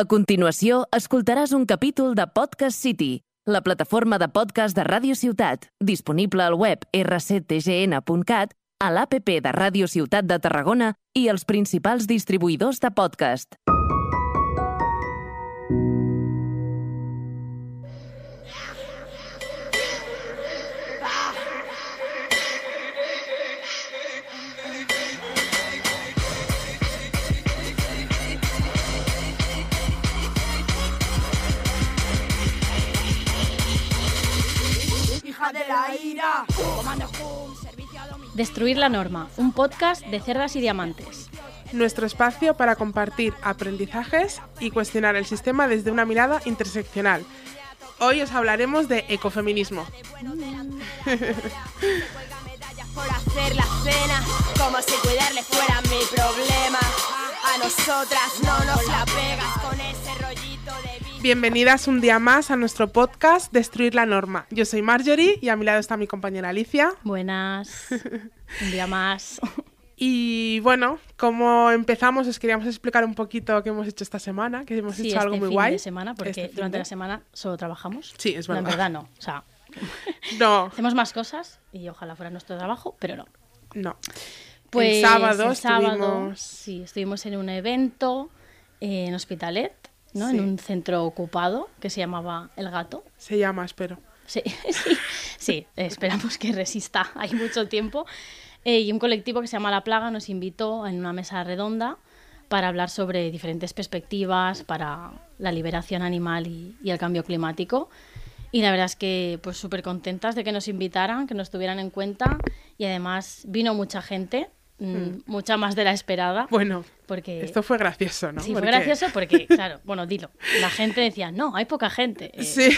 A continuació, escoltaràs un capítol de Podcast City, la plataforma de podcast de Ràdio Ciutat, disponible al web rctgn.cat, a l'APP de Ràdio Ciutat de Tarragona i els principals distribuïdors de podcast. De la ira. Destruir la norma, un podcast de cerdas y diamantes. Nuestro espacio para compartir aprendizajes y cuestionar el sistema desde una mirada interseccional. Hoy os hablaremos de ecofeminismo. Por hacer la cena, como si cuidarle fuera mi problema. A nosotras no nos la pegas Bienvenidas un día más a nuestro podcast Destruir la norma. Yo soy Marjorie y a mi lado está mi compañera Alicia. Buenas. Un día más. Y bueno, como empezamos, os queríamos explicar un poquito qué hemos hecho esta semana, que hemos Sí, hecho algo este muy fin guay. de semana, porque Este durante de- la semana solo trabajamos. Sí, es No, en verdad. verdad no. O sea, No, hacemos más cosas y ojalá fuera nuestro trabajo, pero no. no. Pues el sábado el sábado, estuvimos... sí, estuvimos en un evento eh, en Hospitalet, ¿no? Sí. En un centro ocupado que se llamaba El Gato. Se llama, espero. Sí, sí, sí, esperamos que resista. Hay mucho tiempo. Eh, y un colectivo que se llama La Plaga nos invitó en una mesa redonda para hablar sobre diferentes perspectivas para la liberación animal y, y el cambio climático. Y la verdad es que pues súper contentas de que nos invitaran, que nos tuvieran en cuenta. Y además vino mucha gente, mm, mucha más de la esperada. Bueno, porque esto fue gracioso, ¿no? sí, fue Porque- gracioso porque, claro, bueno, dilo. La gente decía, no, hay poca gente. Eh, Sí.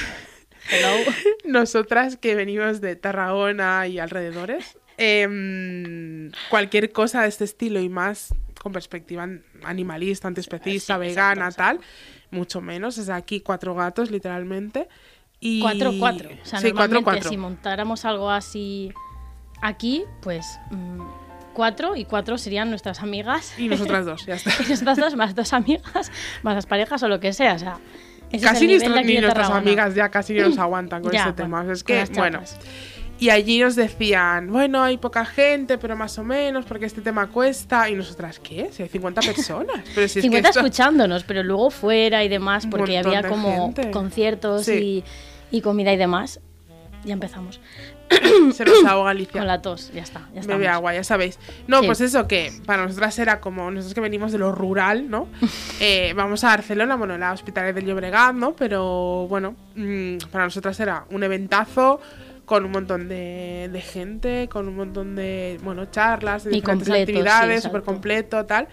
hello. Nosotras que venimos de Tarragona y alrededores, em, cualquier cosa de este estilo y más con perspectiva animalista, antiespecista, Sí, vegana, exacto, tal, mucho menos. Es aquí cuatro gatos, literalmente. Y... Cuatro, cuatro. O sea, sí, cuatro, normalmente cuatro. si montáramos algo así aquí, pues mm, cuatro y cuatro serían nuestras amigas. Y nosotras dos, ya está. y nuestras dos más dos amigas, más las parejas o lo que sea. O sea, ese es Casi ni, ni nuestras amigas ya casi nos aguantan con Ya, este tema. bueno, Es que, bueno, y allí nos decían, bueno, hay poca gente, pero más o menos, porque este tema cuesta. Y nosotras, ¿qué? Si hay 50 personas. Pero si es 50 que esto- escuchándonos, pero luego fuera y demás, porque había como gente. conciertos Sí. y, y comida y demás. Ya empezamos. se nos ahoga Alicia. Con la tos, ya está. Ya Bebe agua, ya sabéis. No, Sí. pues eso que para nosotras era como nosotros que venimos de lo rural, ¿no? Eh, vamos a Barcelona, bueno, la Hospitalet del Llobregat, ¿no? Pero bueno, mm, para nosotras era un eventazo con un montón de, de gente, con un montón de, bueno, charlas, de Y diferentes completo, actividades, súper completo, tal.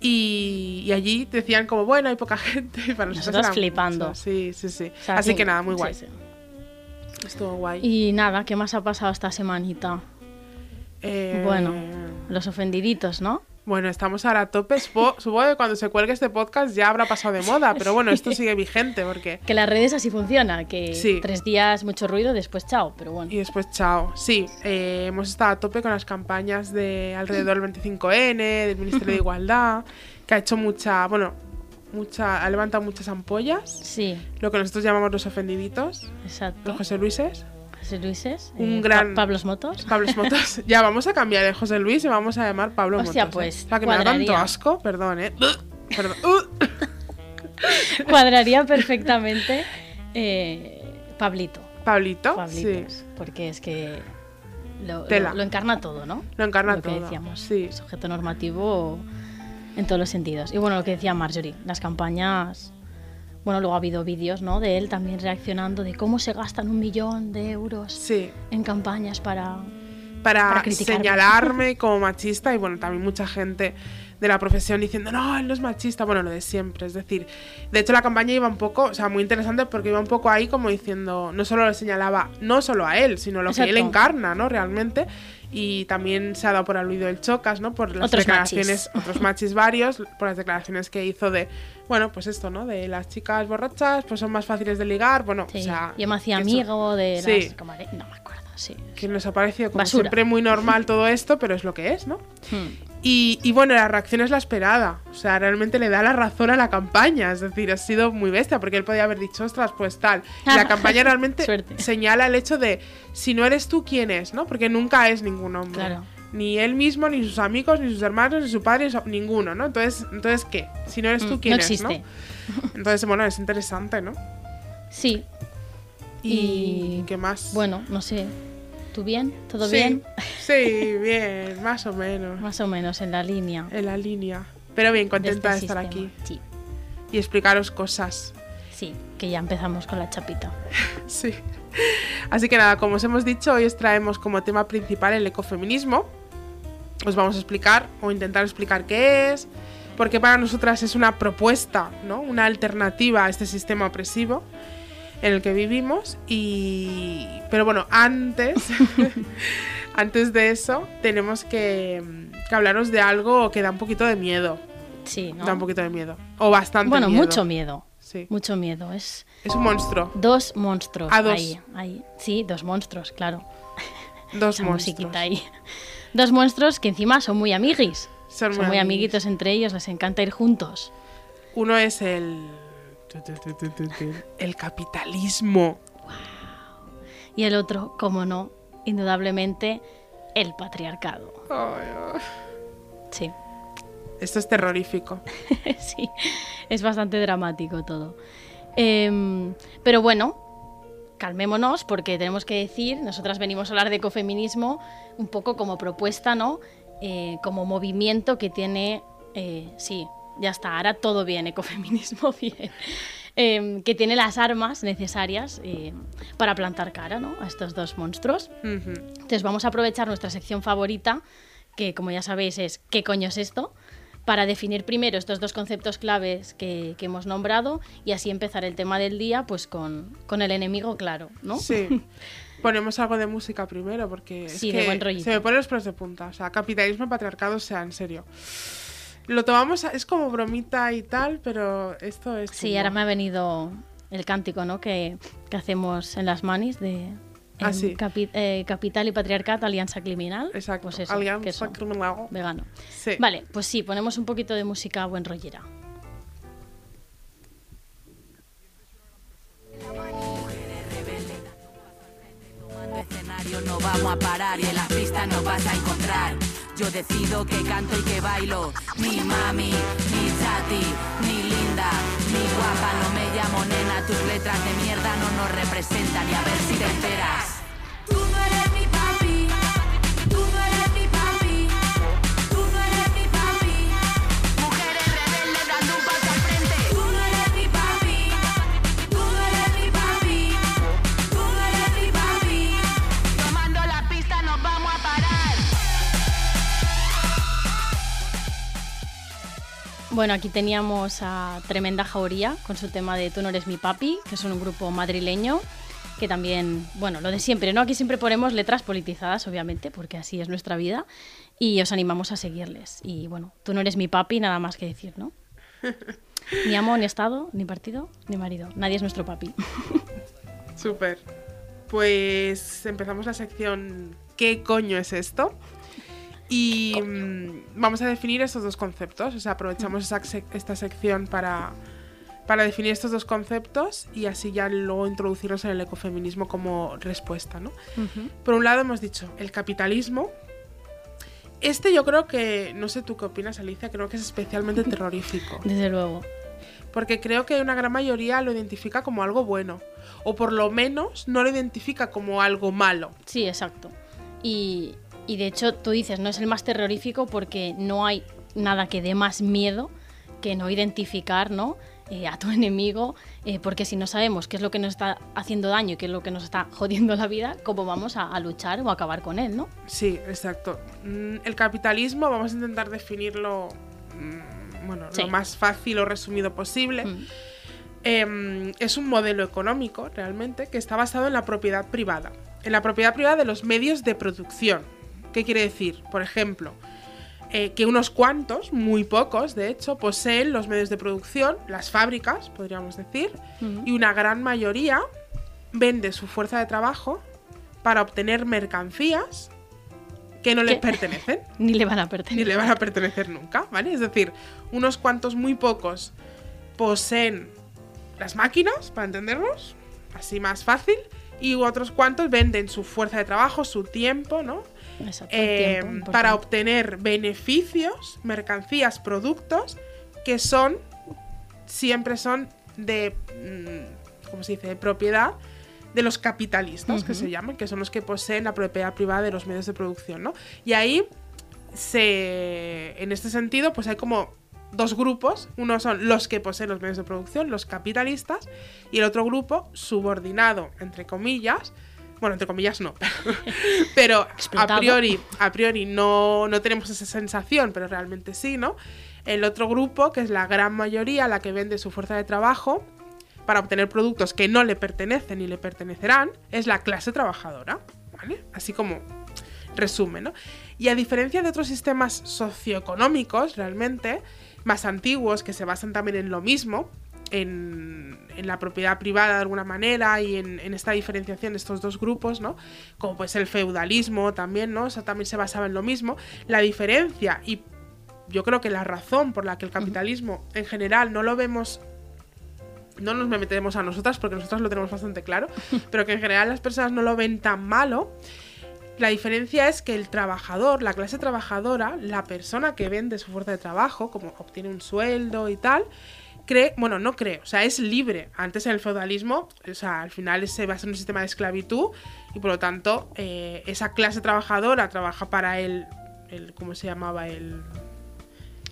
Y, y allí decían como, bueno, hay poca gente. Y para era flipando. mucho. Sí, sí, sí. O sea, Así sí, que nada, muy sí, guay. sí. Estuvo guay. Y nada, ¿qué más ha pasado esta semanita? Eh, Bueno, los ofendiditos, ¿no? Bueno, estamos ahora a tope. Supo- Supongo que cuando se cuelgue este podcast ya habrá pasado de moda, pero bueno, esto sigue vigente porque... Que las redes así funcionan, que Sí. tres días mucho ruido, después chao, pero bueno. Y después, chao. Sí, eh, hemos estado a tope con las campañas de alrededor del 25N, del Ministerio de Igualdad, que ha hecho mucha, bueno, mucha, ha levantado muchas ampollas, Sí, lo que nosotros llamamos los ofendiditos, exacto. los José Luises, José Luises, Un eh, gran- Pa- Pablos Motos. Pablo Motos. ya, vamos a cambiar el José Luis y vamos a llamar Pablo Hostia, Motos. pues, ¿eh? O sea, que me da tanto asco, perdón, ¿eh? Perdón. Uh. Cuadraría perfectamente eh, Pablito. Pablito, Pablitos. sí. Porque es que lo, Tela. lo- lo encarna todo, ¿no? Lo encarna lo que todo. decíamos. Sí. Sujeto normativo en todos los sentidos. Y bueno, lo que decía Marjorie, las campañas. Bueno, luego ha habido vídeos, ¿no? De él también reaccionando de cómo se gastan un millón de euros Sí. en campañas para. para, señalarme como machista y bueno, también mucha gente de la profesión diciendo, no, él no es machista, bueno, lo de siempre, es decir, de hecho la campaña iba un poco, o sea, muy interesante porque iba un poco ahí como diciendo, no solo le señalaba, no solo a él, sino lo que él Exacto. encarna, ¿no? Realmente, y también se ha dado por aludido el Chocas, ¿no? Por las Otros declaraciones, machis. otros machis varios, por las declaraciones que hizo de, bueno, pues esto, ¿no? De las chicas borrachas, pues son más fáciles de ligar, bueno, Sí. o sea... Yo me hacía eso. amigo de Sí. las camare- No me acuerdo, sí. que nos ha parecido como Basura. siempre muy normal todo esto, pero es lo que es, ¿no? Hmm. Y, y bueno, la reacción es la esperada. O sea, realmente le da la razón a la campaña. Es decir, ha sido muy bestia porque él podía haber dicho, ostras, pues tal. Y la campaña realmente señala el hecho de, si no eres tú, ¿quién es? ¿no? Porque nunca es ningún hombre. Claro. Ni él mismo, ni sus amigos, ni sus hermanos, ni su padre, ni su- ninguno, ¿no? Entonces, entonces ¿qué? Si no eres tú, Mm, ¿quién no es? existe. ¿no? Entonces, bueno, es interesante, ¿no? Sí, Y, Y, ¿qué más? bueno, no sé. ¿Tú bien? ¿Todo Sí, bien? Sí, bien, más o menos. Más o menos en la línea. En la línea. Pero bien, de contenta de, este estar sistema. aquí Sí, y explicaros cosas. sí, que ya empezamos con la chapita. Sí. Así que nada, como os hemos dicho, hoy os traemos como tema principal el ecofeminismo. Os vamos a explicar o intentar explicar qué es, porque para nosotras es una propuesta, ¿no? Una alternativa a este sistema opresivo en el que vivimos y pero bueno, antes antes de eso tenemos que, que hablaros de algo que da un poquito de miedo, Sí, ¿no? da un poquito de miedo o bastante bueno, miedo. mucho miedo. Sí. Mucho miedo. Es Es un monstruo, dos monstruos. Ah, dos. Ahí, ahí. Sí, dos monstruos, claro. dos monstruos. ahí. Dos monstruos que encima son muy amiguis. Son Son, muy amiguitos entre ellos, les encanta ir juntos. Uno es el. El capitalismo. Y el otro, como no, indudablemente, el patriarcado. Sí, Esto es terrorífico. sí, es bastante dramático todo. Em, pero bueno, calmémonos porque tenemos que decir, nosotras venimos a hablar de ecofeminismo un poco como propuesta, ¿no? Eh, como movimiento que tiene, eh, sí, ya está, ahora todo bien, ecofeminismo bien, Em, que tiene las armas necesarias eh, para plantar cara, ¿no? A estos dos monstruos. Ujú. Entonces vamos a aprovechar nuestra sección favorita, que como ya sabéis es ¿qué coño es esto? Para definir primero estos dos conceptos claves que, que hemos nombrado y así empezar el tema del día pues con, con el enemigo claro, ¿no? Sí. Ponemos algo de música primero porque es Sí, de que buen rollito. se me ponen los pelos de punta. O sea, capitalismo, patriarcado, sea, en serio. Lo tomamos, a- es como bromita y tal, pero esto es. Sí, chungo. ahora me ha venido el cántico, ¿no? Que, que hacemos en las manis de Ah, sí. capi- eh, Capital y Patriarcat, Alianza Criminal. Exacto. Pues eso, Alianza criminal. vegano. Sí. Vale, pues sí, ponemos un poquito de música buen rollera. No vamos a parar y en las pistas nos vas a encontrar. Yo decido que canto y que bailo. Ni mami, ni chati, ni linda, ni guapa. No me llamo nena, tus letras de mierda no nos representan y a ver si te enteras. Bueno, aquí teníamos a Tremenda Jauría con su tema de Tú no eres mi papi, que son un grupo madrileño que también, bueno, lo de siempre, ¿no? Aquí siempre ponemos letras politizadas, obviamente, porque así es nuestra vida, y os animamos a seguirles. Y bueno, tú no eres mi papi, nada más que decir, ¿no? Ni amo, ni estado, ni partido, ni marido. Nadie es nuestro papi. Súper. Pues empezamos la sección ¿Qué coño es esto? Y mm, vamos a definir estos dos conceptos. O sea, aprovechamos esa sec- esta sección para, para definir estos dos conceptos y así ya luego introducirlos en el ecofeminismo como respuesta, ¿no? Por un lado hemos dicho el capitalismo. Este yo creo que, no sé tú qué opinas Alicia, creo que es especialmente terrorífico. Desde luego. Porque creo que una gran mayoría lo identifica como algo bueno. O por lo menos no lo identifica como algo malo. Sí, exacto. Y, y de hecho, tú dices, no es el más terrorífico porque no hay nada que dé más miedo que no identificar ¿no? Eh, a tu enemigo, eh, porque si no sabemos qué es lo que nos está haciendo daño y qué es lo que nos está jodiendo la vida, ¿cómo vamos a, a luchar o a acabar con él? ¿no? Sí, exacto. Mm, El capitalismo, vamos a intentar definirlo mm, bueno, Sí. lo más fácil o resumido posible. Mm. Em, es un modelo económico, realmente, que está basado en la propiedad privada. En la propiedad privada de los medios de producción. ¿Qué quiere decir? Por ejemplo, eh, que unos cuantos, muy pocos de hecho, poseen los medios de producción, las fábricas, podríamos decir, y una gran mayoría vende su fuerza de trabajo para obtener mercancías que no les Que- pertenecen Ni le van a ni pertenecer. le van a pertenecer nunca, ¿vale? Es decir, unos cuantos muy pocos poseen las máquinas, para entendernos, así más fácil, y otros cuantos venden su fuerza de trabajo, su tiempo, ¿no? Exacto, Eh, tiempo, para obtener beneficios, mercancías, productos que son, siempre son de, mm, ¿cómo se dice?, de propiedad de los capitalistas, que se llaman, que son los que poseen la propiedad privada de los medios de producción, ¿no? Y ahí, se, en este sentido, pues hay como dos grupos. Uno son los que poseen los medios de producción, los capitalistas, y el otro grupo, subordinado, entre comillas, bueno, entre comillas no, pero a priori, a priori no, no tenemos esa sensación, pero realmente sí, ¿no? El otro grupo, que es la gran mayoría, la que vende su fuerza de trabajo para obtener productos que no le pertenecen ni le pertenecerán, es la clase trabajadora, ¿vale? Así como resumen, ¿no? Y a diferencia de otros sistemas socioeconómicos, realmente, más antiguos, que se basan también en lo mismo, en, en la propiedad privada de alguna manera y en, en esta diferenciación de estos dos grupos, ¿no? Como pues el feudalismo también, ¿no? O sea, también se basaba en lo mismo. La diferencia y yo creo que la razón por la que el capitalismo en general no lo vemos no nos metemos a nosotras porque nosotras lo tenemos bastante claro, pero que en general las personas no lo ven tan malo. La diferencia es que el trabajador, la clase trabajadora, la persona que vende su fuerza de trabajo, como obtiene un sueldo y tal, cree, bueno, no cree, o sea, es libre. Antes en el feudalismo, o sea, al final se basa en un sistema de esclavitud y por lo tanto eh, esa clase trabajadora trabaja para el, el ¿cómo se llamaba? El,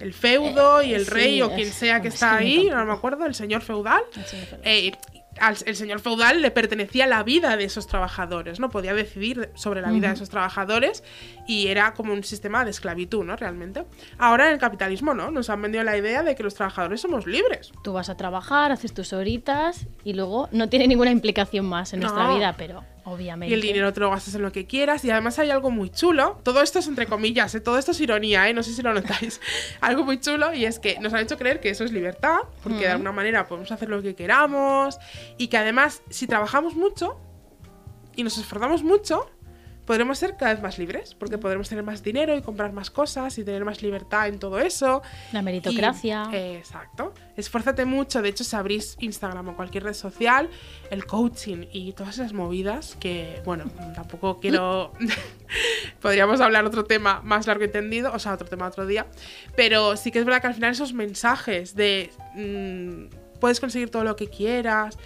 el feudo Eh, y el sí, rey o quien sea que es está ahí, no me acuerdo, el señor feudal. Sí, Eh, al el señor feudal le pertenecía la vida de esos trabajadores, ¿no? Podía decidir sobre la vida de esos trabajadores y era como un sistema de esclavitud, ¿no? Realmente. Ahora en el capitalismo, ¿no? Nos han vendido la idea de que los trabajadores somos libres. Tú vas a trabajar, haces tus horitas y luego no tiene ninguna implicación más en nuestra vida, pero obviamente. Y el dinero te lo gastas en lo que quieras. Y además hay algo muy chulo. Todo esto es entre comillas, ¿eh? todo esto es ironía, ¿eh? no sé si lo notáis. algo muy chulo y es que nos han hecho creer que eso es libertad, porque de alguna manera podemos hacer lo que queramos. Y que además, si trabajamos mucho y nos esforzamos mucho, podremos ser cada vez más libres, porque podremos tener más dinero y comprar más cosas y tener más libertad en todo eso. La meritocracia. Y- eh, exacto. Esfuérzate mucho. De hecho, si abrís Instagram o cualquier red social, el coaching y todas esas movidas que, bueno, tampoco quiero. Podríamos hablar otro tema más largo y entendido, o sea, otro tema otro día. Pero sí que es verdad que al final esos mensajes de. mm, puedes conseguir todo lo que quieras.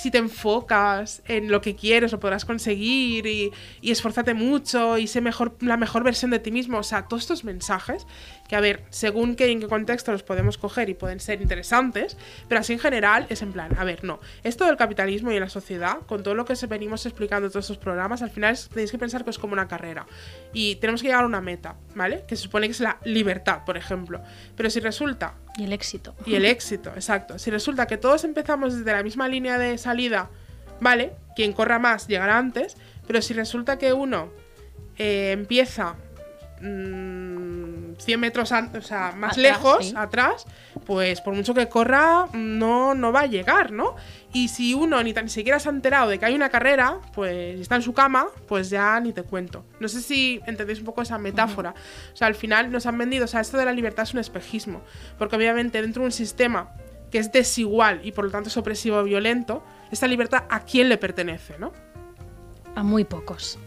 Si te enfocas en lo que quieres, lo podrás conseguir y, y mucho y sé mejor, la mejor versión de ti mismo. O sea, todos estos mensajes que, a ver, según qué en qué contexto los podemos coger y pueden ser interesantes, pero así en general es en plan, a ver, no. Esto del capitalismo y la sociedad, con todo lo que venimos explicando todos estos programas, al final tenéis que pensar que es como una carrera y tenemos que llegar a una meta, ¿vale? Que se supone que es la libertad, por ejemplo. Pero si resulta Y el éxito. y el éxito, exacto. Si resulta que todos empezamos desde la misma línea de salida, vale, quien corra más llegará antes, pero si resulta que uno eh, empieza mm, 100 metros o sea, más Atrás, lejos, sí. atrás, pues por mucho que corra, no, no va a llegar, ¿no? Y si uno ni tan siquiera se ha enterado de que hay una carrera, pues está en su cama, pues ya ni te cuento. No sé si entendéis un poco esa metáfora. O sea, al final nos han vendido, o sea, esto de la libertad es un espejismo, porque obviamente dentro de un sistema que es desigual y por lo tanto es opresivo o violento, esta libertad a quién le pertenece, ¿no? A muy pocos.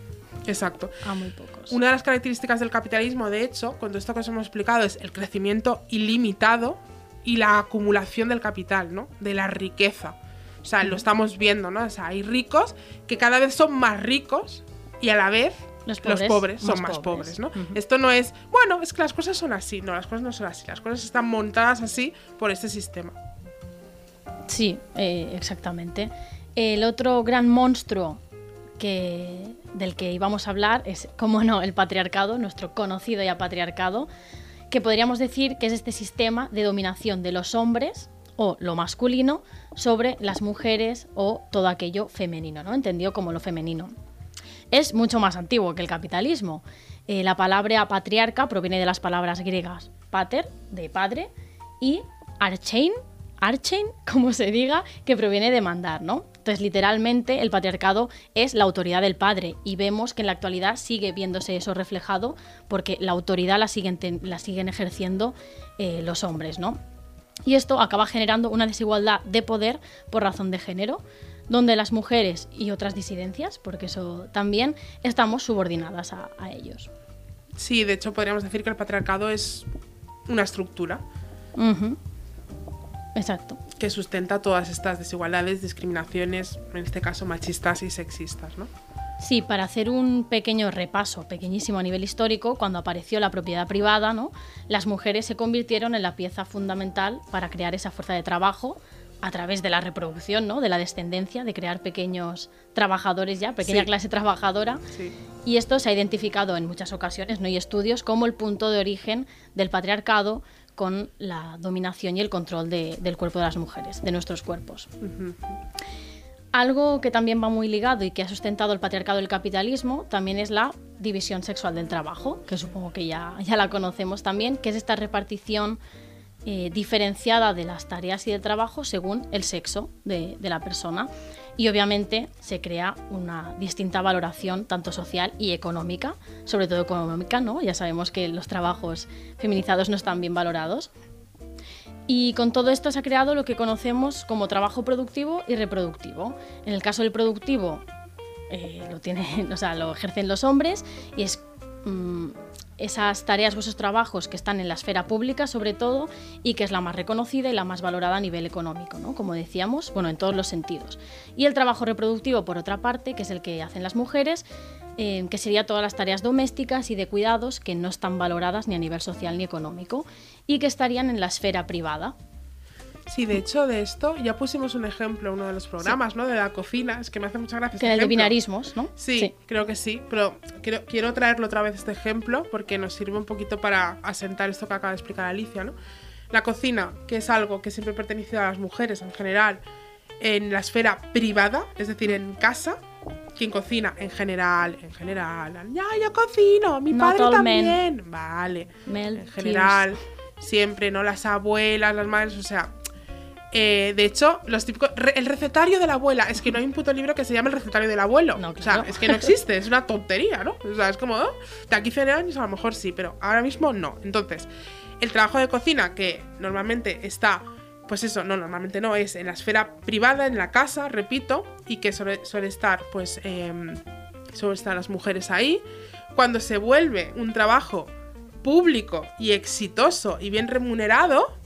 Exacto. A muy pocos. Una de las características del capitalismo, de hecho, con todo esto que os hemos explicado, es el crecimiento ilimitado y la acumulación del capital, ¿no? De la riqueza. O sea, lo estamos viendo, ¿no? O sea, hay ricos que cada vez son más ricos y a la vez Los los pobres, son más pobres, pobres. ¿no? Esto no es, bueno, es que las cosas son así, no, las cosas no son así, las cosas están montadas así por este sistema. Sí, eh, exactamente. El otro gran monstruo del que íbamos a hablar es, como no, el patriarcado, nuestro conocido ya patriarcado, que podríamos decir que es este sistema de dominación de los hombres o lo masculino sobre las mujeres o todo aquello femenino, ¿no? Entendido como lo femenino. Es mucho más antiguo que el capitalismo. Eh, la palabra patriarca proviene de las palabras griegas pater, de padre, y archein, archein, como se diga, que proviene de mandar, ¿no? Entonces, literalmente, el patriarcado es la autoridad del padre y vemos que en la actualidad sigue viéndose eso reflejado porque la autoridad la siguen, la siguen ejerciendo eh, los hombres, ¿no? Y esto acaba generando una desigualdad de poder por razón de género, donde las mujeres y otras disidencias, porque eso también, estamos subordinadas a, a ellos. Sí, de hecho podríamos decir que el patriarcado es una estructura. Exacto. que sustenta todas estas desigualdades, discriminaciones, en este caso machistas y sexistas, ¿no? Sí, para hacer un pequeño repaso, pequeñísimo a nivel histórico, cuando apareció la propiedad privada, ¿no? las mujeres se convirtieron en la pieza fundamental para crear esa fuerza de trabajo a través de la reproducción, ¿no? de la descendencia, de crear pequeños trabajadores ya, pequeña Sí. clase trabajadora. Sí. Y esto se ha identificado en muchas ocasiones, no hay estudios, como el punto de origen del patriarcado con la dominación y el control de- del cuerpo de las mujeres, de nuestros cuerpos. Algo que también va muy ligado y que ha sustentado el patriarcado y el capitalismo también es la división sexual del trabajo, que supongo que ya, ya la conocemos también, que es esta repartición eh, diferenciada de las tareas y del trabajo según el sexo de, de la persona. Y obviamente se crea una distinta valoración tanto social y económica, sobre todo económica, ¿no? Ya sabemos que los trabajos feminizados no están bien valorados. Y con todo esto se ha creado lo que conocemos como trabajo productivo y reproductivo. En el caso del productivo, eh, lo, tienen, o sea, lo ejercen los hombres y es mm, esas tareas esos trabajos que están en la esfera pública sobre todo y que es la más reconocida y la más valorada a nivel económico, ¿no? como decíamos, bueno, en todos los sentidos. Y el trabajo reproductivo, por otra parte, que es el que hacen las mujeres, eh, que sería todas las tareas domésticas y de cuidados que no están valoradas ni a nivel social ni económico y que estarían en la esfera privada. Sí, de hecho, de esto ya pusimos un ejemplo en uno de los programas, ¿no? De la cocina. Es que me hace mucha gracia. Que este el de binarismos, ¿no? Sí, creo que sí, pero quiero, quiero traerlo otra vez este ejemplo porque nos sirve un poquito para asentar esto que acaba de explicar Alicia, ¿no? La cocina, que es algo que siempre ha pertenecido a las mujeres en general, en la esfera privada, es decir, en casa, quien cocina en general, en general, ya, yo cocino, mi Not padre all men. también, vale, Mel en general, siempre, ¿no? Las abuelas, las madres, o sea, eh, de hecho, los típicos. re- el recetario de la abuela. Es que no hay un puto libro que se llame el recetario del abuelo. No, O sea, es que no existe, es una tontería, ¿no? O sea, es como. de aquí a 100 años a lo mejor sí, pero ahora mismo no. Entonces, el trabajo de cocina, que normalmente está. Pues eso, no, normalmente no, es en la esfera privada, en la casa, repito, y que suele, suele estar, pues. em, suelen estar las mujeres ahí. Cuando se vuelve un trabajo público y exitoso y bien remunerado,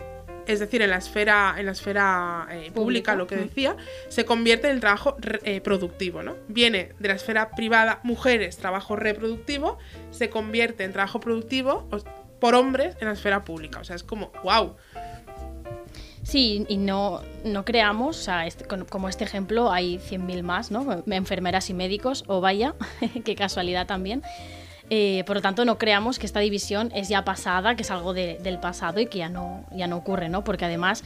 es decir, en la esfera, en la esfera eh, pública, lo que mm. decía, se convierte en el trabajo eh, productivo, ¿no? Viene de la esfera privada, mujeres, trabajo reproductivo, se convierte en trabajo productivo por hombres en la esfera pública. O sea, es como, wow. Sí, y no, no creamos, o sea, este- como este ejemplo hay 100.000 más, ¿no? Enfermeras y médicos, o vaya, qué casualidad también. Eh, por lo tanto, no creamos que esta división es ya pasada, que es algo de- del pasado y que ya no, ya no ocurre, ¿no? Porque además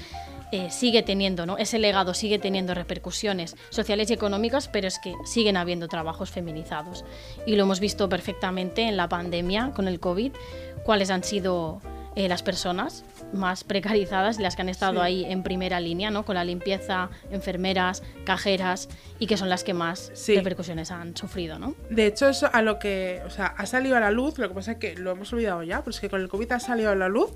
eh, sigue teniendo, ¿no? Ese legado sigue teniendo repercusiones sociales y económicas, pero es que siguen habiendo trabajos feminizados. Y lo hemos visto perfectamente en la pandemia con el COVID, cuáles han sido eh, las personas más precarizadas, las que han estado Sí. ahí en primera línea, ¿no? Con la limpieza, enfermeras, cajeras, y que son las que más Sí. repercusiones han sufrido, ¿no? De hecho, eso a lo que, o sea, ha salido a la luz, lo que pasa es que lo hemos olvidado ya, pero es que con el COVID ha salido a la luz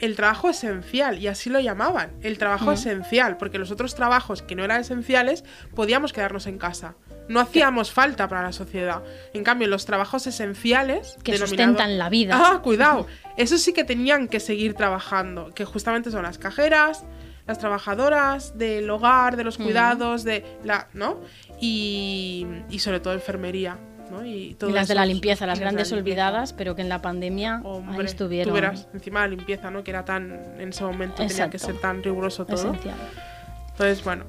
el trabajo esencial, y así lo llamaban, el trabajo esencial, porque los otros trabajos que no eran esenciales podíamos quedarnos en casa. No hacíamos falta para la sociedad. En cambio, los trabajos esenciales... Que denominado- sustentan la vida. Ah, cuidado. Eso sí que tenían que seguir trabajando, que justamente son las cajeras, las trabajadoras del hogar, de los cuidados, de la, ¿no? Y, y sobre todo enfermería, ¿no? Y, todo Y las de la limpieza, las la grandes limpieza. olvidadas, pero que en la pandemia Hombre, ahí estuvieron. Tú verás, encima la limpieza, ¿no? Que era tan, en ese momento tenía que Exacto. ser tan riguroso todo. Esencial. Entonces, bueno,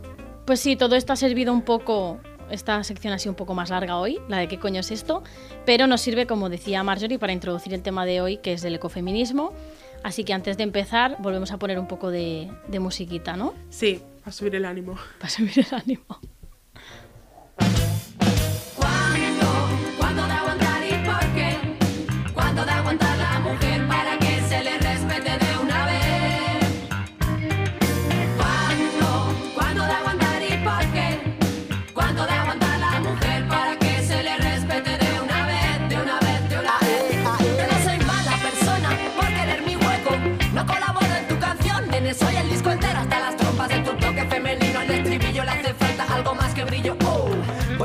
Pues sí, todo esto ha servido un poco. Esta sección ha sido un poco más larga hoy, la de qué coño es esto, pero nos sirve, como decía Marjorie, para introducir el tema de hoy, que es del ecofeminismo. Así que antes de empezar, volvemos a poner un poco de, de musiquita, ¿no? sí, a subir el ánimo. Para subir el ánimo.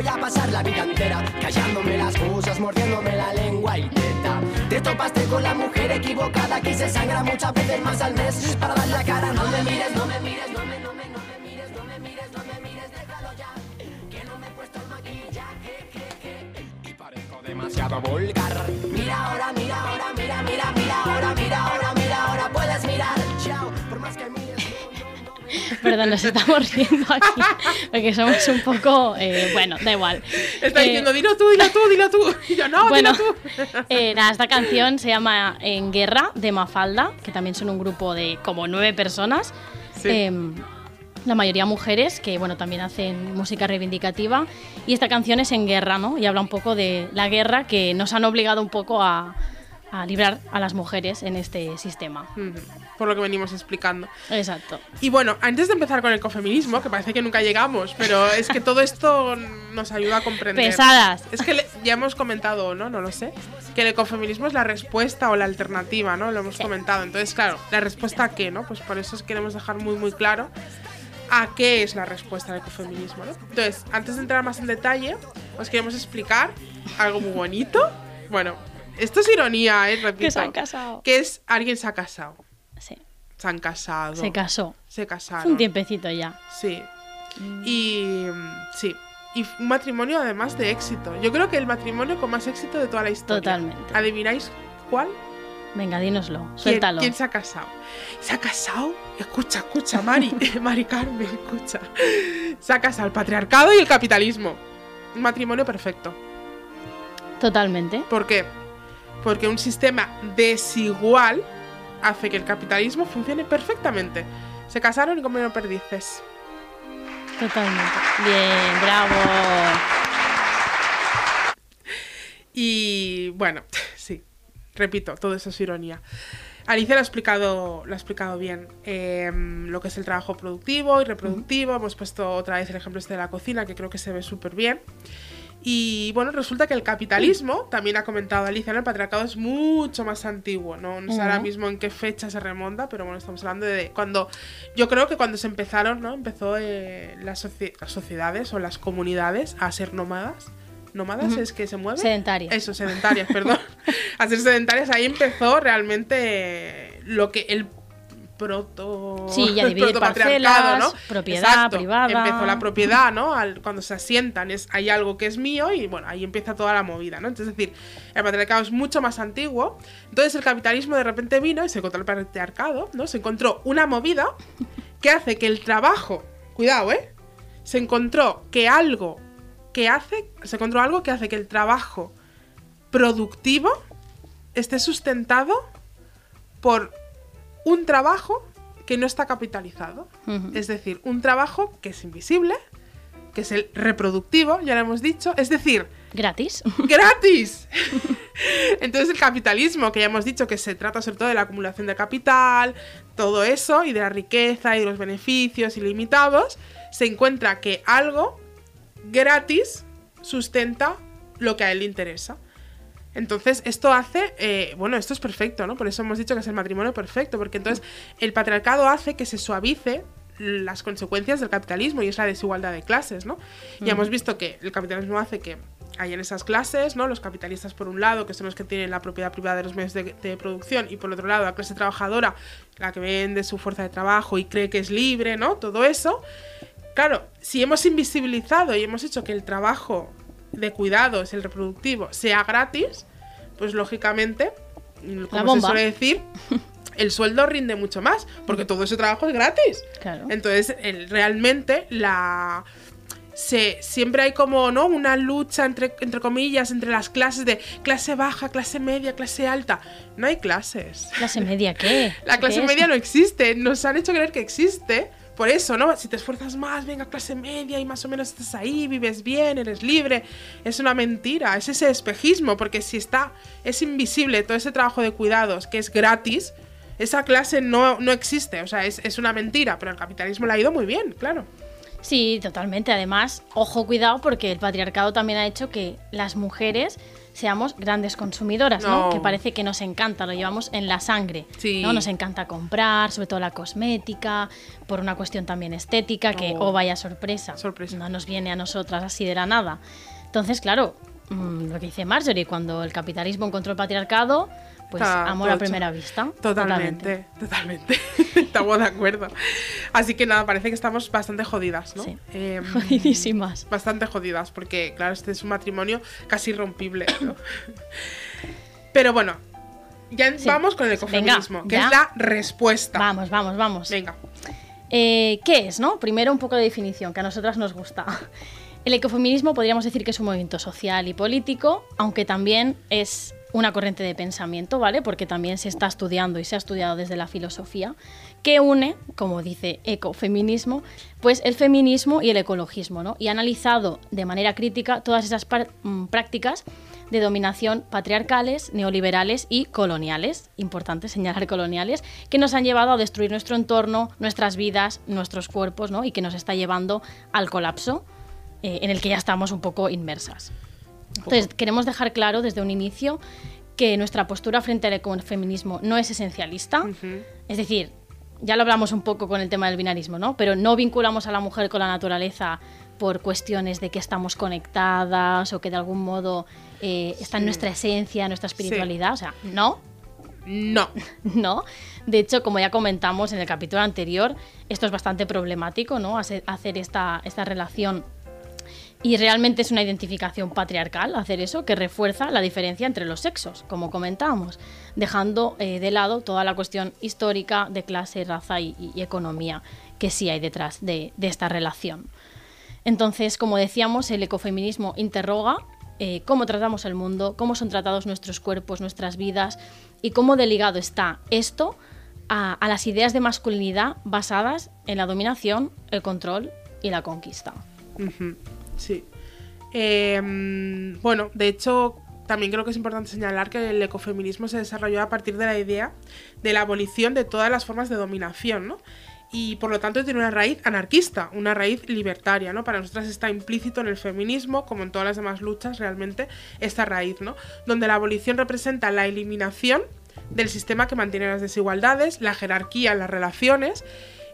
Voy a pasar la vida entera callándome las cosas, mordiéndome la lengua y teta. Te topaste con la mujer equivocada que se sangra muchas veces más al mes para dar la cara. No me mires, no me mires, no me, no me, no me mires, no me mires, no me mires, déjalo ya. Que no me he puesto el maquillaje, que, que, y parezco demasiado vulgar. Mira ahora, mira ahora, mira, mira, mira ahora, mira ahora, Perdón, nos estamos riendo aquí porque somos un poco. eh, bueno, da igual. Está Eh, diciendo, dilo tú, dilo tú, dilo tú. Y yo, no, bueno, dilo tú. eh, nada, esta canción se llama En Guerra de Mafalda, que también son un grupo de como nueve personas. Sí. Em, la mayoría mujeres que bueno también hacen música reivindicativa y esta canción es en guerra no y habla un poco de la guerra que nos han obligado un poco a, a librar a las mujeres en este sistema Por lo que venimos explicando. exacto Y bueno, antes de empezar con el ecofeminismo, que parece que nunca llegamos, pero es que todo esto nos ayuda a comprender. Pesadas. Es que le- ya hemos comentado, ¿no? No lo sé. Que el ecofeminismo es la respuesta o la alternativa, ¿no? Lo hemos Sí. comentado. Entonces, claro, ¿la respuesta a qué, no? Pues por eso es que queremos dejar muy, muy claro a qué es la respuesta al ecofeminismo, ¿no? Entonces, antes de entrar más en detalle, os queremos explicar algo muy bonito. Bueno, esto es ironía, ¿eh? Repito. que se han casado Que es alguien se ha casado. sí, Se han casado. se casó Se hace casaron. un tiempecito ya Sí. Y mm, sí. Y un matrimonio además de éxito. Yo creo que el matrimonio con más éxito de toda la historia. Totalmente. ¿Adivináis cuál? venga dínoslo ¿Quién, suéltalo quién se ha casado? ¿Se ha casado? Escucha, escucha, Mari. Mari Carmen, escucha. Se ha casado el patriarcado y el capitalismo. Un matrimonio perfecto. totalmente ¿Por qué? Porque un sistema desigual hace que el capitalismo funcione perfectamente. Se casaron y comieron perdices. totalmente bien bravo Y bueno, sí, repito, todo eso es ironía. Alicia lo ha explicado, lo ha explicado bien, eh, lo que es el trabajo productivo y reproductivo. Hemos puesto otra vez el ejemplo este de la cocina, que creo que se ve súper bien. Y bueno, resulta que el capitalismo, también ha comentado Alicia, ¿no? el patriarcado es mucho más antiguo, ¿no? No sé ahora mismo en qué fecha se remonta, pero bueno, estamos hablando de cuando, yo creo que cuando se empezaron, ¿no? Empezó eh, las, soci- las sociedades o las comunidades a ser nómadas. ¿Nómadas es que se mueven? sedentarias Eso, sedentarias, perdón. A ser sedentarias, ahí empezó realmente lo que el proto. Sí, ya dividir parcelas, propiedad privada. Empezó la propiedad, ¿no? Al- cuando se asientan, es, hay algo que es mío y bueno, ahí empieza toda la movida, ¿no? Entonces, es decir, el patriarcado es mucho más antiguo. Entonces, el capitalismo de repente vino y se encontró el patriarcado, ¿no? Se encontró una movida que hace que el trabajo. Cuidado, ¿eh? Se encontró que algo que hace. Se encontró algo que hace que el trabajo productivo esté sustentado por un trabajo que no está capitalizado. Es decir, un trabajo que es invisible, que es el reproductivo, ya lo hemos dicho. Es decir, gratis ¡Gratis! Entonces el capitalismo, que ya hemos dicho que se trata sobre todo de la acumulación de capital, todo eso, y de la riqueza y de los beneficios ilimitados, se encuentra que algo gratis sustenta lo que a él le interesa. Entonces, esto hace, eh, bueno, esto es perfecto, ¿no? Por eso hemos dicho que es el matrimonio perfecto, porque entonces el patriarcado hace que se suavice las consecuencias del capitalismo y es la desigualdad de clases, ¿no? Ya hemos visto que el capitalismo hace que hay en esas clases, ¿no? Los capitalistas por un lado, que son los que tienen la propiedad privada de los medios de, de producción, y por otro lado la clase trabajadora, la que vende su fuerza de trabajo y cree que es libre, ¿no? Todo eso. Claro, si hemos invisibilizado y hemos hecho que el trabajo de cuidados, el reproductivo, sea gratis, pues lógicamente, mm, como se suele decir, el sueldo rinde mucho más, porque todo ese trabajo es gratis. Claro. Entonces, el- realmente la se, siempre hay como, ¿no? Una lucha entre, entre comillas, entre las clases de clase baja, clase media, clase alta. No hay clases. ¿Clase media qué? La ¿Qué clase media no existe. Nos han hecho creer que existe. Por eso, ¿no? Si te esfuerzas más, venga, clase media y más o menos estás ahí, vives bien, eres libre. Es una mentira, es ese espejismo, porque si está, es invisible todo ese trabajo de cuidados que es gratis, esa clase no, no existe. O sea, es, es una mentira, pero el capitalismo le ha ido muy bien, claro. Sí, totalmente. Además, ojo, cuidado, porque el patriarcado también ha hecho que las mujeres seamos grandes consumidoras, ¿no? No. Que parece que nos encanta, lo llevamos en la sangre. Sí. ¿no? Nos encanta comprar, sobre todo la cosmética, por una cuestión también estética, que, Oh. oh vaya sorpresa, Sorpresa. no nos viene a nosotras así de la nada. Entonces, claro, mm, lo que dice Marjorie, cuando el capitalismo encontró el patriarcado, pues Está amor a primera vista. Totalmente, totalmente. Estamos de acuerdo. Así que nada, parece que estamos bastante jodidas, ¿no? Sí. Em, Jodidísimas. bastante jodidas, porque claro, este es un matrimonio casi irrompible. ¿no? Pero bueno, ya Sí. vamos con el ecofeminismo, Venga, que ya. es la respuesta. Vamos, vamos, vamos. Venga. Eh, ¿Qué es, no? Primero un poco de definición, que a nosotras nos gusta. El ecofeminismo podríamos decir que es un movimiento social y político, aunque también es una corriente de pensamiento, ¿vale? Porque también se está estudiando y se ha estudiado desde la filosofía, que une, como dice ecofeminismo, pues el feminismo y el ecologismo, ¿no? Y ha analizado de manera crítica todas esas mm, prácticas de dominación patriarcales, neoliberales y coloniales, importante señalar coloniales, que nos han llevado a destruir nuestro entorno, nuestras vidas, nuestros cuerpos, ¿no? Y que nos está llevando al colapso eh, en el que ya estamos un poco inmersas. Entonces, queremos dejar claro desde un inicio que nuestra postura frente al ecofeminismo no es esencialista, es decir, ya lo hablamos un poco con el tema del binarismo, ¿no? Pero no vinculamos a la mujer con la naturaleza por cuestiones de que estamos conectadas o que de algún modo eh, está en nuestra esencia, nuestra espiritualidad. O sea, no, No. no. De hecho, como ya comentamos en el capítulo anterior, esto es bastante problemático, ¿no? Hacer hacer esta, esta relación. Y realmente es una identificación patriarcal hacer eso, que refuerza la diferencia entre los sexos, como comentábamos, dejando eh, de lado toda la cuestión histórica de clase, raza y, economía que sí hay detrás de, esta relación. Entonces, como decíamos, el ecofeminismo interroga eh, cómo tratamos el mundo, cómo son tratados nuestros cuerpos, nuestras vidas y cómo de ligado está esto a, las ideas de masculinidad basadas en la dominación, el control y la conquista. Sí. Mm, bueno, de hecho, también creo que es importante señalar que el ecofeminismo se desarrolló a partir de la idea de la abolición de todas las formas de dominación, ¿no? Y por lo tanto tiene una raíz anarquista, una raíz libertaria, ¿no? Para nosotras está implícito en el feminismo, como en todas las demás luchas, realmente, esta raíz, ¿no? Donde la abolición representa la eliminación del sistema que mantiene las desigualdades, la jerarquía las relaciones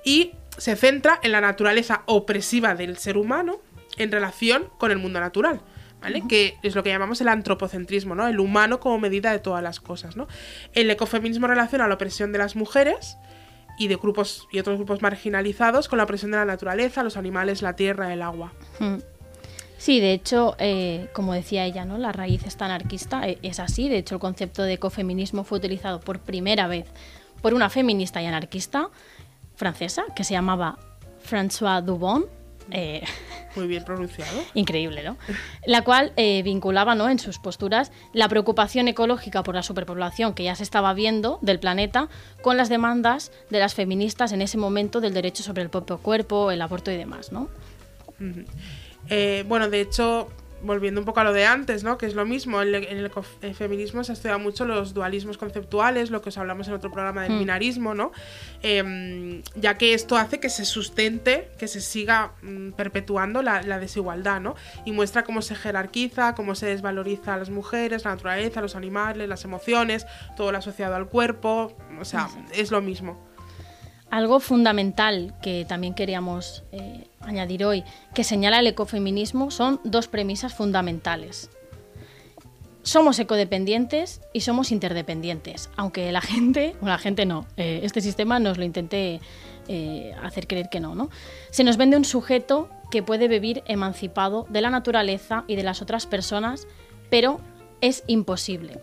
y se centra en la naturaleza opresiva del ser humano en relación con el mundo natural. ¿Vale? Que es lo que llamamos el antropocentrismo, ¿no? El humano como medida de todas las cosas, ¿no? El ecofeminismo relaciona la opresión de las mujeres y de grupos y otros grupos marginalizados con la opresión de la naturaleza, los animales, la tierra, el agua. Mm. Sí, de hecho, eh, como decía ella, ¿no? la raíz está anarquista, eh, es así. De hecho, el concepto de ecofeminismo fue utilizado por primera vez por una feminista y anarquista francesa que se llamaba François Dubon. Eh, Muy bien pronunciado. increíble, ¿no? La cual eh, vinculaba ¿no? en sus posturas la preocupación ecológica por la superpoblación que ya se estaba viendo del planeta con las demandas de las feministas en ese momento del derecho sobre el propio cuerpo, el aborto y demás, ¿no? Eh, bueno, de hecho, volviendo un poco a lo de antes, ¿no? Que es lo mismo, en el, feminismo se ha estudiado mucho los dualismos conceptuales, lo que os hablamos en otro programa del Mm. binarismo, ¿no? Em, ya que esto hace que se sustente, que se siga mm, perpetuando la, la desigualdad, ¿no? Y muestra cómo se jerarquiza, cómo se desvaloriza a las mujeres, la naturaleza, los animales, las emociones, todo lo asociado al cuerpo, o sea, es lo mismo. Algo fundamental que también queríamos eh, añadir hoy, que señala el ecofeminismo, son dos premisas fundamentales. Somos ecodependientes y somos interdependientes, aunque la gente, o la gente no, eh, este sistema nos lo intente eh, hacer creer que no, no. Se nos vende un sujeto que puede vivir emancipado de la naturaleza y de las otras personas, pero es imposible.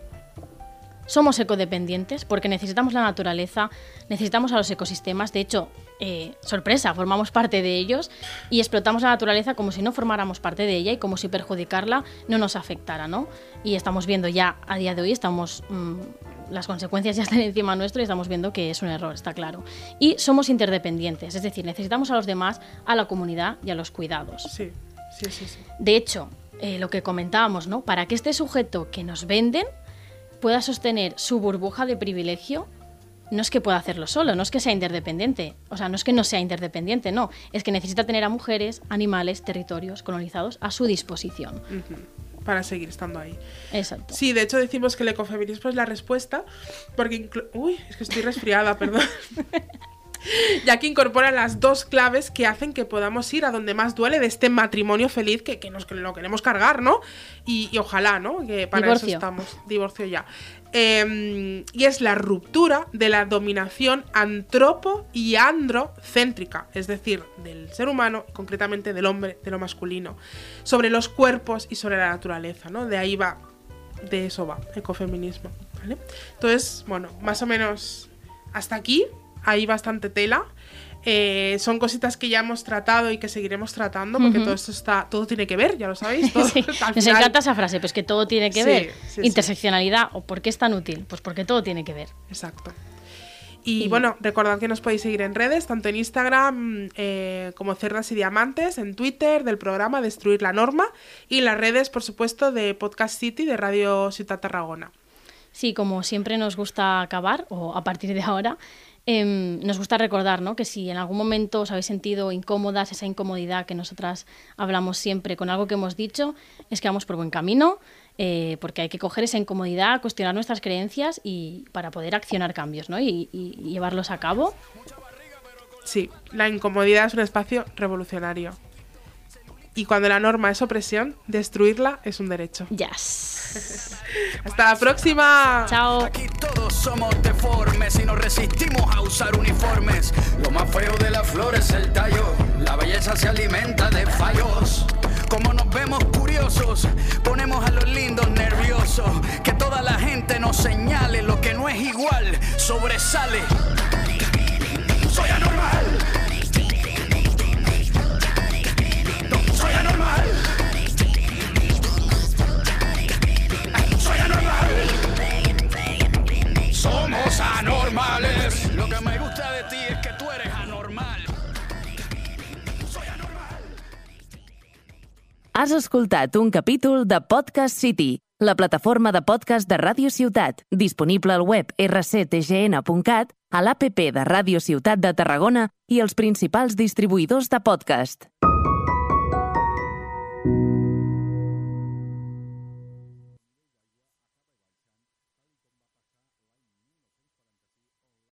Somos ecodependientes porque necesitamos la naturaleza, necesitamos a los ecosistemas. De hecho, eh, sorpresa, formamos parte de ellos y explotamos la naturaleza como si no formáramos parte de ella y como si perjudicarla no nos afectara, ¿no? Y estamos viendo ya a día de hoy, estamos mm, las consecuencias ya están encima nuestro y estamos viendo que es un error, está claro. Y somos interdependientes, es decir, necesitamos a los demás, a la comunidad y a los cuidados. Sí, sí, sí, sí. De hecho, eh, lo que comentábamos, ¿no? Para que este sujeto que nos venden pueda sostener su burbuja de privilegio, no es que pueda hacerlo solo, no es que sea interdependiente, o sea, no es que no sea interdependiente, no, es que necesita tener a mujeres, animales, territorios colonizados a su disposición. para seguir estando ahí. Exacto. Sí, de hecho decimos que el ecofeminismo es la respuesta, porque... Uy, es que estoy resfriada, perdón. ya que incorpora las dos claves que hacen que podamos ir a donde más duele de este matrimonio feliz que, que nos que lo queremos cargar, ¿no? Y, y ojalá, ¿no? Que para Divorcio. eso estamos. Divorcio ya. Eh, y es la ruptura de la dominación antropo y androcéntrica, es decir, del ser humano, concretamente del hombre, de lo masculino, sobre los cuerpos y sobre la naturaleza, ¿no? De ahí va, de eso va, ecofeminismo, ¿vale? Entonces, bueno, más o menos hasta aquí, hay bastante tela. Eh, son cositas que ya hemos tratado y que seguiremos tratando, porque todo esto está, todo tiene que ver, ya lo sabéis. Todo, Sí, Nos final- encanta esa frase, pues que todo tiene que Sí, ver. sí, sí. Interseccionalidad, ¿o por qué es tan útil? Pues porque todo tiene que ver. Exacto. Y, Y- bueno, recordad que nos podéis seguir en redes, tanto en Instagram eh, como Cerdas y Diamantes, en Twitter del programa Destruir la Norma y en las redes, por supuesto, de Podcast City de Radio Ciudad Tarragona. Sí, como siempre nos gusta acabar, o a partir de ahora, em, nos gusta recordar ¿no? que si en algún momento os habéis sentido incómodas, esa incomodidad que nosotras hablamos siempre con algo que hemos dicho, es que vamos por buen camino, eh, porque hay que coger esa incomodidad, cuestionar nuestras creencias y para poder accionar cambios ¿no? y, y- y llevarlos a cabo. Sí, la incomodidad es un espacio revolucionario. Y cuando la norma es opresión, destruirla es un derecho. Yes. Hasta la próxima. Chao. Aquí todos somos deformes y nos resistimos usar uniformes. Lo más feo de la flor es el tallo. La belleza se alimenta de fallos. Como nos vemos curiosos, ponemos a los lindos nerviosos. Que toda la gente nos señale lo que no es igual, sobresale. Lo que me gusta de ti es que tú eres anormal. Soy anormal. Has escoltat un capítol de Podcast City, la plataforma de podcast de Ràdio Ciutat, disponible al web rctgn.cat, a l'APP de Ràdio Ciutat de Tarragona i els principals distribuïdors de podcast.